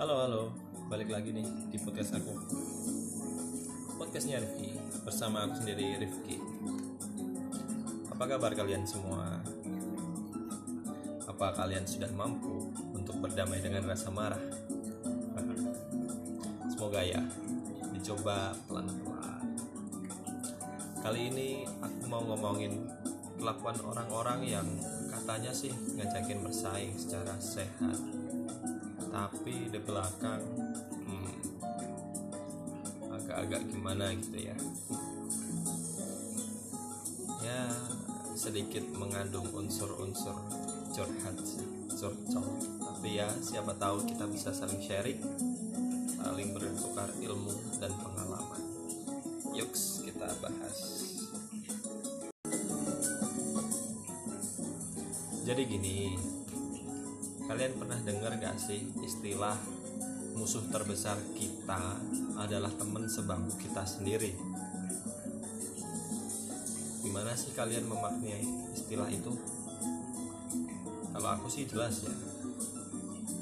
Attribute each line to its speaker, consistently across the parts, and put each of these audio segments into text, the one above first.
Speaker 1: Halo halo, balik lagi nih di podcast aku. Podcastnya Rifki bersama aku sendiri Rifki. Apa kabar kalian semua? Apa kalian sudah mampu untuk berdamai dengan rasa marah? Semoga ya, dicoba pelan-pelan. Kali ini aku mau ngomongin kelakuan orang-orang yang katanya sih ngajakin bersaing secara sehat tapi di belakang hmm, agak-agak gimana gitu ya. Ya sedikit mengandung unsur-unsur curhat curcol. Tapi ya siapa tahu kita bisa saling sharing saling bertukar ilmu dan pengalaman. Yuk kita bahas. Jadi gini Kalian pernah dengar gak sih istilah musuh terbesar kita adalah teman sebangku kita sendiri? Gimana sih kalian memaknai istilah itu? Kalau aku sih jelas ya,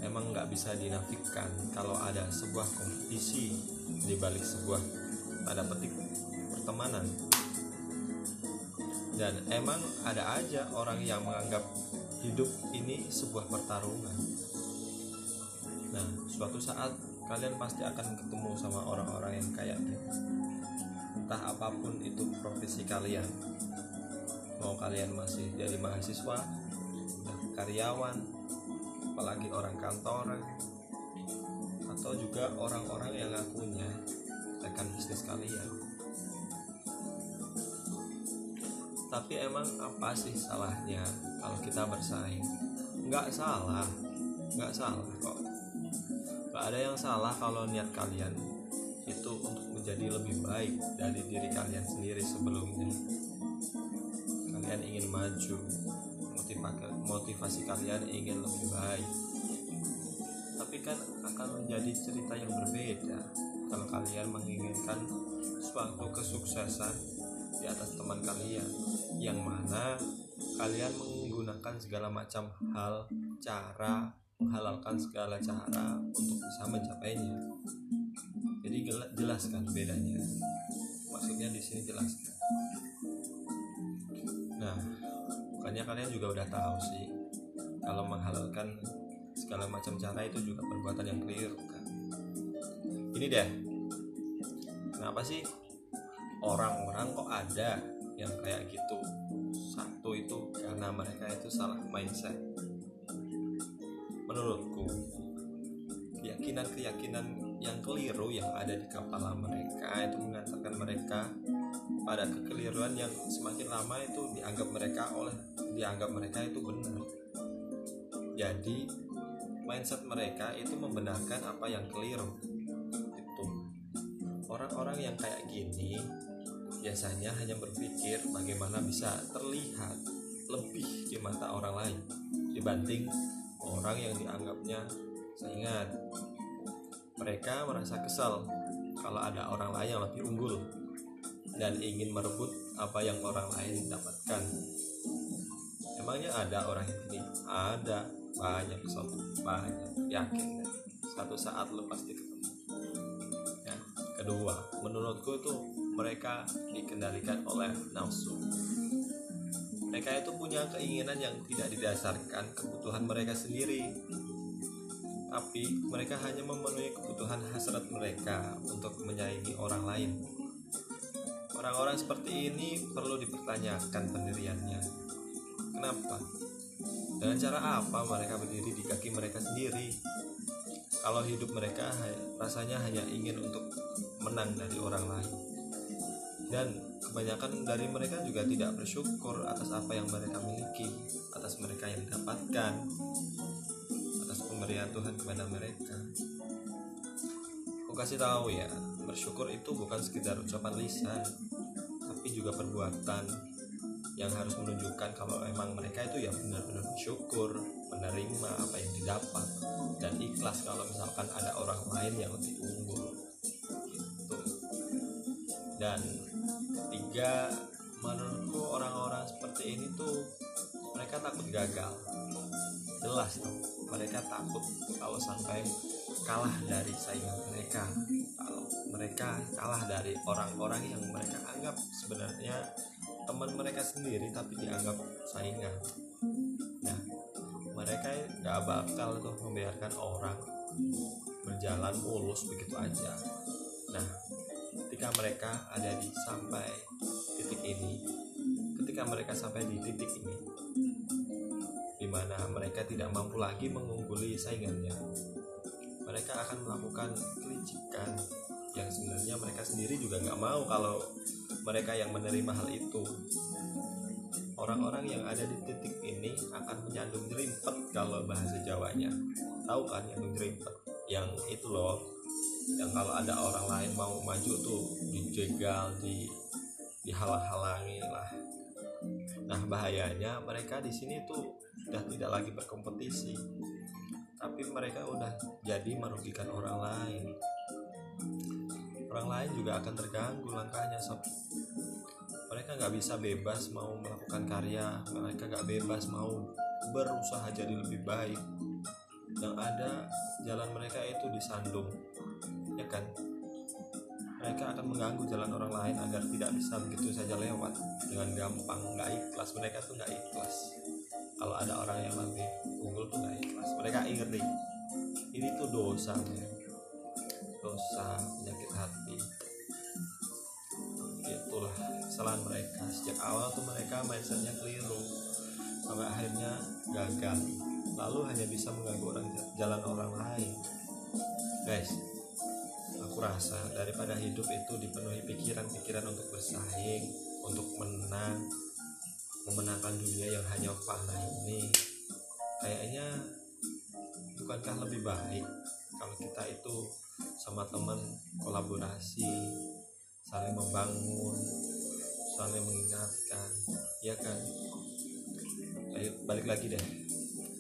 Speaker 1: emang nggak bisa dinafikan kalau ada sebuah kompetisi di balik sebuah tanda petik pertemanan. Dan emang ada aja orang yang menganggap hidup ini sebuah pertarungan. Nah, suatu saat kalian pasti akan ketemu sama orang-orang yang kayak. Entah apa pun itu profesi kalian. Mau kalian masih jadi mahasiswa, karyawan, apalagi orang kantoran, atau juga orang-orang yang ngakunya rekan bisnis kalian. Tapi emang apa sih salahnya kalau kita bersaing? Nggak salah, nggak salah kok. Nggak ada yang salah kalau niat kalian itu untuk menjadi lebih baik dari diri kalian sendiri sebelumnya. Kalian ingin maju, motivasi kalian ingin lebih baik. Tapi kan akan menjadi cerita yang berbeda kalau kalian menginginkan suatu kesuksesan di atas teman kalian yang mana kalian menggunakan segala macam hal cara menghalalkan segala cara untuk bisa mencapainya. Jadi jelaskan bedanya. Maksudnya di sini jelaskan. Nah bukannya kalian juga udah tahu sih kalau menghalalkan segala macam cara itu juga perbuatan yang keliru kan? Ini deh kenapa sih orang-orang kok ada yang kayak gitu. Satu itu karena mereka itu salah mindset. Menurutku keyakinan-keyakinan yang keliru yang ada di kepala mereka itu mengatakan mereka pada kekeliruan yang semakin lama itu dianggap mereka oleh dianggap mereka itu benar. Jadi mindset mereka itu membenarkan apa yang keliru. Itu. Orang-orang yang kayak gini biasanya hanya berpikir bagaimana bisa terlihat lebih di mata orang lain dibanding orang yang dianggapnya saingan. Mereka merasa kesal kalau ada orang lain yang lebih unggul dan ingin merebut apa yang orang lain dapatkan. Emangnya ada orang ini? Ada banyak sob, banyak yakin satu saat lo pasti. Ya, kedua, menurutku itu mereka dikendalikan oleh nafsu. Mereka itu punya keinginan yang tidak didasarkan kebutuhan mereka sendiri, tapi mereka hanya memenuhi kebutuhan hasrat mereka untuk menyayangi orang lain. Orang-orang seperti ini perlu dipertanyakan pendiriannya. Kenapa? Dengan cara apa mereka berdiri di kaki mereka sendiri? Kalau hidup mereka rasanya hanya ingin untuk menang dari orang lain dan kebanyakan dari mereka juga tidak bersyukur atas apa yang mereka miliki atas mereka yang dapatkan atas pemberian Tuhan kepada mereka. Aku kasih tahu ya bersyukur itu bukan sekedar ucapan lisan tapi juga perbuatan yang harus menunjukkan kalau emang mereka itu ya benar-benar bersyukur menerima apa yang didapat dan ikhlas kalau misalkan ada orang lain yang lebih unggul. Gitu. Dan tiga menurutku orang-orang seperti ini tuh mereka takut gagal. Jelas dong mereka takut kalau sampai kalah dari saingan mereka. Kalau mereka kalah dari orang-orang yang mereka anggap sebenarnya teman mereka sendiri tapi dianggap saingan. Nah mereka nggak bakal tuh membiarkan orang berjalan mulus begitu aja. Nah ketika mereka ada di sampai titik ini ketika mereka sampai di titik ini di mana mereka tidak mampu lagi mengungguli saingannya mereka akan melakukan kelicikan yang sebenarnya mereka sendiri juga nggak mau kalau mereka yang menerima hal itu. Orang-orang yang ada di titik ini akan menyandung jerimpet kalau bahasa Jawanya. Tahu kan yang jerimpet yang itu loh yang kalau ada orang lain mau maju tuh dijegal di dihalang-halangi lah. Nah bahayanya mereka di sini tuh udah tidak lagi berkompetisi. Tapi mereka udah jadi merugikan orang lain. Orang lain juga akan terganggu langkahnya sob. Mereka nggak bisa bebas mau melakukan karya mereka nggak bebas mau berusaha jadi lebih baik. Yang ada jalan mereka itu disandung ya kan? Mereka akan mengganggu jalan orang lain agar tidak bisa begitu saja lewat dengan gampang. Nggak ikhlas. Mereka tuh nggak ikhlas. Kalau ada orang yang lebih unggul tuh nggak ikhlas. Mereka iri ini tuh dosa ya. dosa penyakit hati. Itulah kesalahan mereka. Sejak awal tuh mereka mindsetnya keliru. Sampai akhirnya gagal. Lalu hanya bisa mengganggu orang jalan orang lain. Guys rasa daripada hidup itu dipenuhi pikiran-pikiran untuk bersaing untuk menang memenangkan dunia yang hanya panah ini. Kayaknya bukankah lebih baik kalau kita itu sama teman kolaborasi saling membangun saling mengingatkan ya kan? Ayo, balik lagi deh.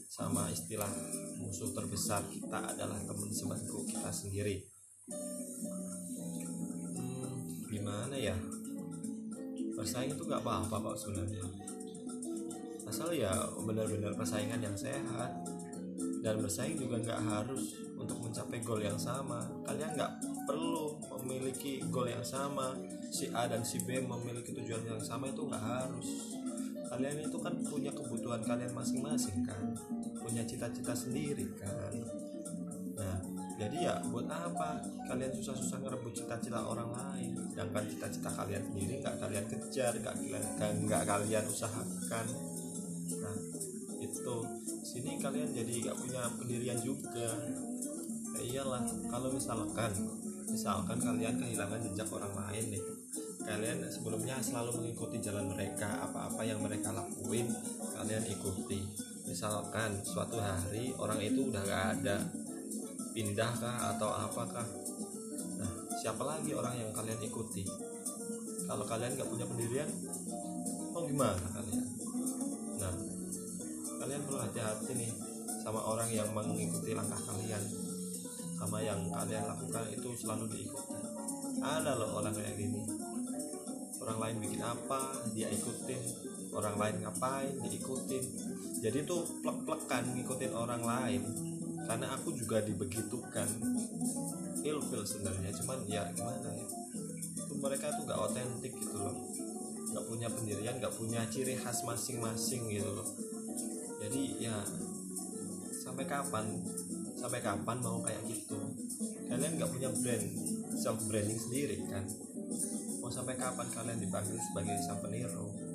Speaker 1: Sama istilah musuh terbesar kita adalah teman sebangku kita sendiri hmm, gimana ya? Bersaing itu nggak apa-apa kok sebenarnya. Asal ya benar-benar persaingan yang sehat dan bersaing juga nggak harus untuk mencapai goal yang sama. Kalian nggak perlu memiliki goal yang sama. Si A dan si B memiliki tujuan yang sama itu nggak harus. Kalian itu kan punya kebutuhan kalian masing-masing kan. Punya cita-cita sendiri kan jadi ya buat apa? Kalian susah-susah ngerebut cita-cita orang lain. Sedangkan cita-cita kalian sendiri nggak kalian kejar nggak kalian nggak kalian usahakan. Nah itu. Sini kalian jadi nggak punya pendirian juga. Ya iyalah kalau misalkan misalkan kalian kehilangan jejak orang lain nih kalian sebelumnya selalu mengikuti jalan mereka apa-apa yang mereka lakuin kalian ikuti. Misalkan suatu hari orang itu udah gak ada pindah kah atau apakah nah siapa lagi orang yang kalian ikuti? Kalau kalian gak punya pendirian mau gimana kalian? Nah kalian perlu hati-hati nih sama orang yang mengikuti langkah kalian sama yang kalian lakukan itu selalu diikuti. Ada loh orang kayak gini. Orang lain bikin apa dia ikutin. Orang lain ngapain diikutin. Jadi tuh plek-plekan ngikutin orang lain karena aku juga dibegitukan ilfil sebenarnya cuman ya gimana ya? Itu mereka tuh gak otentik gitu loh. Gak punya pendirian gak punya ciri khas masing-masing gitu loh. Jadi ya sampai kapan sampai kapan mau kayak gitu? Kalian gak punya brand self branding sendiri kan? Mau sampai kapan kalian dipanggil sebagai sang peniru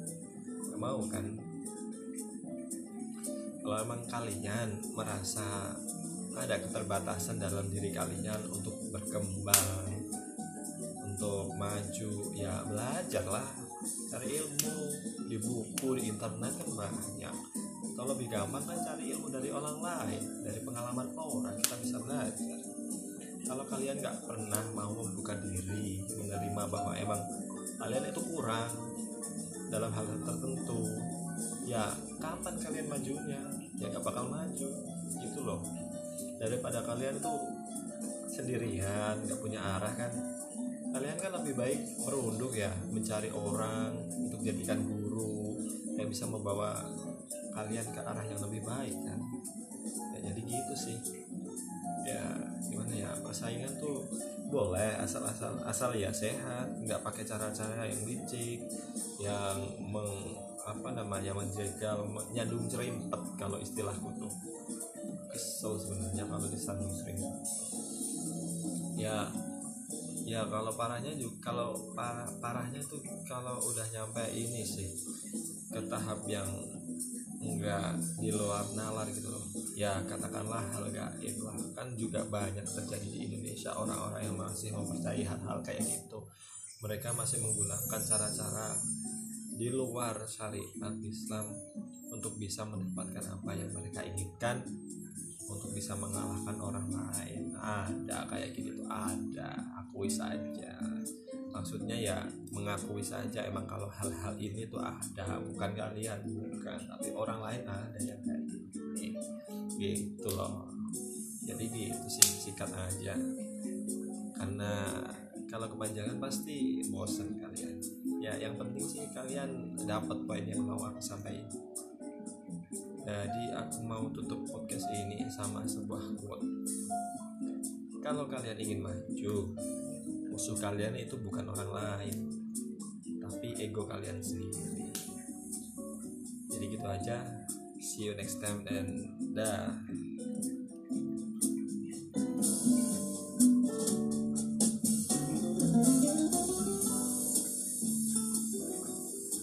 Speaker 1: gak mau kan kalau emang kalian merasa ada keterbatasan dalam diri kalian untuk berkembang untuk maju ya belajarlah cari ilmu. Di buku di internet kan banyak. Atau lebih gampang kan cari ilmu dari orang lain dari pengalaman orang kita bisa belajar. Kalau kalian nggak pernah mau membuka diri menerima bahwa emang kalian itu kurang dalam hal tertentu ya kapan kalian majunya? Ya nggak bakal maju. Gitu loh. Daripada kalian tuh sendirian nggak punya arah kan. Kalian kan lebih baik merunduk ya mencari orang untuk jadikan guru yang bisa membawa kalian ke arah yang lebih baik kan. Ya jadi gitu sih. Ya gimana ya persaingan tuh boleh asal asal asal ya sehat nggak pakai cara-cara yang licik yang meng apa namanya menjegal nyandung cerimpet kalau istilahku tuh kesel sebenarnya kalau disandung cerimpet. Ya ya kalau parahnya juga kalau parah parahnya tuh kalau udah nyampe ini sih ke tahap yang enggak di luar nalar gitu loh. Ya katakanlah hal gaib lah kan juga banyak terjadi di Indonesia orang-orang yang masih mempercayai hal-hal kayak gitu. Mereka masih menggunakan cara-cara di luar syariat Islam untuk bisa mendapatkan apa yang mereka inginkan untuk bisa mengalahkan orang lain. Ada kayak gitu ada. Akui saja. Maksudnya ya mengakui saja emang kalau hal-hal ini tuh ada. Bukan kalian bukan. Tapi orang lain ada yang kayak gini. Gitu loh. Jadi gitu sih sikat aja. Karena kalau kepanjangan pasti bosan kalian ya yang penting sih kalian dapat poin yang mau aku sampaikan. Jadi aku mau tutup podcast ini sama sebuah quote. Kalau kalian ingin maju musuh kalian itu bukan orang lain tapi ego kalian sendiri. Jadi gitu aja. See you next time and dah